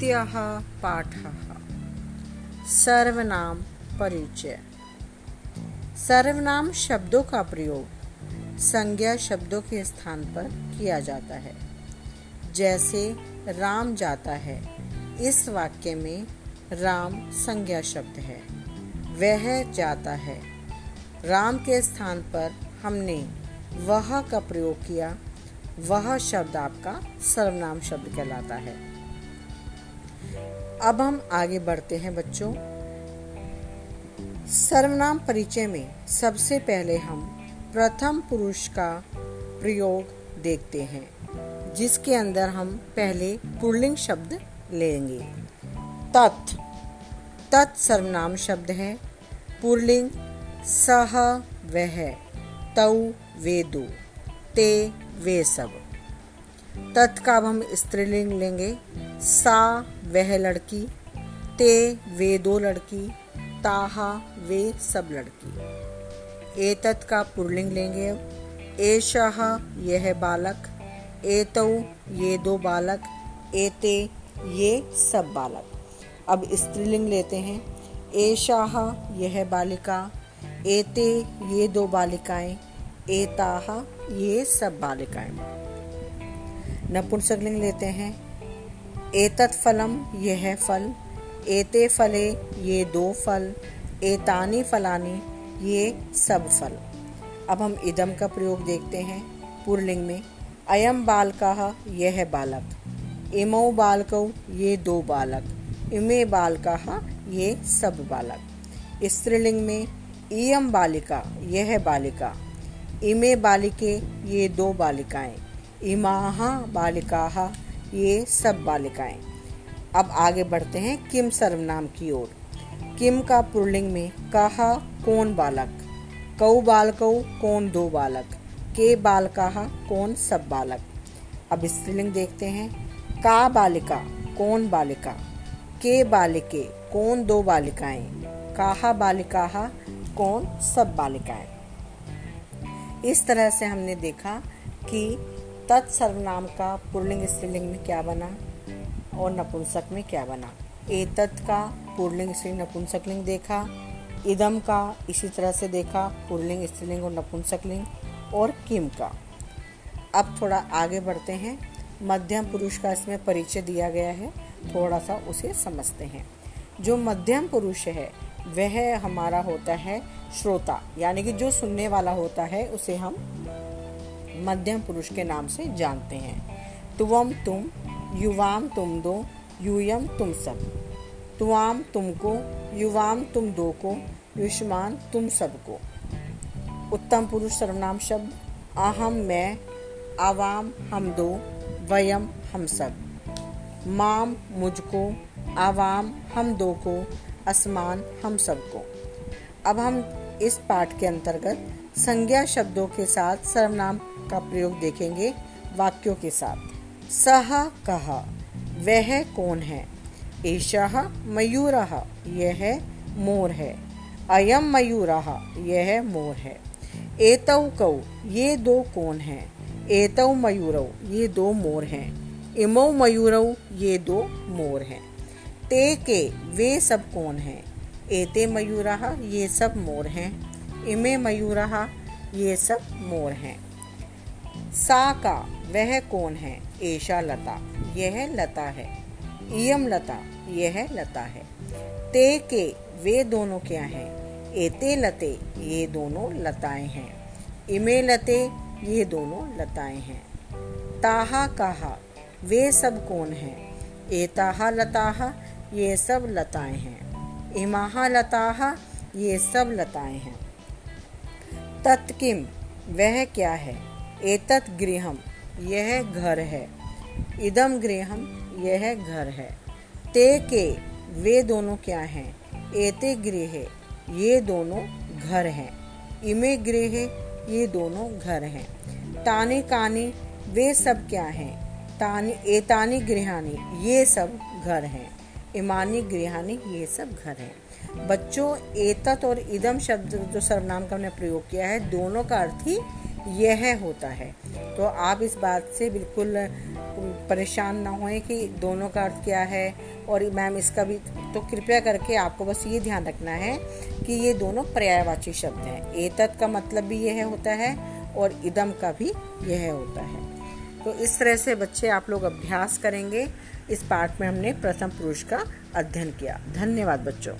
द्वितीयः पाठः। सर्वनाम परिचय। सर्वनाम शब्दों का प्रयोग संज्ञा शब्दों के स्थान पर किया जाता है। जैसे राम जाता है, इस वाक्य में राम संज्ञा शब्द है। वह जाता है। राम के स्थान पर हमने वह का प्रयोग किया। वह शब्द आपका सर्वनाम शब्द कहलाता है। अब हम आगे बढ़ते हैं बच्चों। सर्वनाम परिचय में सबसे पहले हम प्रथम पुरुष का प्रयोग देखते हैं, जिसके अंदर हम पहले पुल्लिंग शब्द लेंगे। तत्। तत् सर्वनाम शब्द है। पुल्लिंग सह वह, तौ वे दो ते वे सब। तत् का अब हम स्त्रीलिंग लेंगे। सा वह लड़की, ते वे दो लड़की, ताहा वे सब लड़की। एतत का पुरलिंग लेंगे अब एशाह यह बालक एतौ ये दो बालक एते ये सब बालक। अब स्त्रीलिंग लेते हैं। एशाह यह बालिका एते ये दो बालिकाएँ एताह ये सब बालिकाएँ। नपुंसकलिंग लेते हैं। एतत् फलम, यह फल। एते फले, ये दो फल। एतानी फलानी, ये सब फल। अब हम इदम का प्रयोग देखते हैं पुरलिंग में। अयम बालका, यह बालक। इमो बालको, ये दो बालक। इमे बालका, ये सब बालक। स्त्रीलिंग में इयम बालिका, यह बालिका। इमे बालिके, ये दो बालिकाएँ। इमाहा बालिका ये सब बालिकाएँ। अब आगे बढ़ते हैं किम सर्वनाम की ओर। किम का पुरलिंग में कहा, कौन बालक? कौ बालकौ, कौन दो बालक? के बाल कहा कौन सब बालक? अब स्त्रीलिंग देखते हैं। का बालिका, कौन बालिका? के बालिके, कौन दो बालिकाएँ? काहा बालिका कौन सब बालिकाएँ? इस तरह से हमने देखा कि तत्सर्वनाम का पुरलिंग स्त्रीलिंग में क्या बना और नपुंसक में क्या बना? ए तत् का पुरलिंग स्त्रीलिंग नपुंसकलिंग देखा इदम का इसी तरह से देखा, पुरलिंग स्त्रीलिंग और नपुंसकलिंग और किम का। अब थोड़ा आगे बढ़ते हैं। मध्यम पुरुष का इसमें परिचय दिया गया है। थोड़ा सा उसे समझते हैं। जो मध्यम पुरुष है, वह हमारा होता है श्रोता, यानी कि जो सुनने वाला होता है, उसे हम मध्यम पुरुष के नाम से जानते हैं। तुवम तुम, युवाम तुम दो, यूयम तुम सब। तुआम तुमको, युवाम तुम दो को, युष्मान तुम सबको उत्तम पुरुष सर्वनाम शब्द, अहम, मैं, आवाम, हम दो, वयम, हम सब। माम, मुझको, आवाम, हम दो को, असमान, हम सबको अब हम इस पाठ के अंतर्गत संज्ञा शब्दों के साथ सर्वनाम का प्रयोग देखेंगे वाक्यों के साथ। सह, कहा, वह कौन है? ईशा मयूर, यह मोर है। अयम मयूर, यह मोर है। एतौ, कौ, ये दो कौन है? एतौ, मयूरौ, ये दो मोर हैं। इमो, मयूरौ, ये दो मोर हैं। ते, के, वे सब कौन हैं? एते मयूरा, ये सब मोर हैं। इमे मयूरा, ये सब मोर हैं। सा का, वह कौन है? ऐशा लता, यह लता है। इयम लता, यह लता है। ते के, वे दोनों क्या हैं? एते लते, ये दोनों लताएँ हैं। इमे लते, ये दोनों लताएँ हैं। ताहा कहा, वे सब कौन हैं? एताहा लताहा, ये सब लताएँ हैं। इमाहा लताहा ये सब लताएँ हैं। तत्किम वह क्या है? एतत् गृहम, यह घर है। इदम गृहम, यह घर है। ते के, वे दोनों क्या हैं? एते गृह, ये दोनों घर हैं। इमे गृह, ये दोनों घर हैं। तानी कानी, वे सब क्या हैं? तानी, एतानी गृहानी, ये सब घर हैं। इमानी, गृहानी, ये सब घर हैं। बच्चों, एतत और इदम शब्द जो सर्वनाम का हमने प्रयोग किया है, दोनों का अर्थ ही यह होता है। तो आप इस बात से बिल्कुल परेशान ना होए कि दोनों का अर्थ क्या है। और मैम, इसका भी तो कृपया करके आपको बस ये ध्यान रखना है कि ये दोनों पर्यायवाची शब्द हैं। एतत का मतलब भी यह होता है और इदम का भी यह होता है। तो इस तरह से बच्चे आप लोग अभ्यास करेंगे। इस पाठ में हमने प्रथम पुरुष का अध्ययन किया। धन्यवाद बच्चों।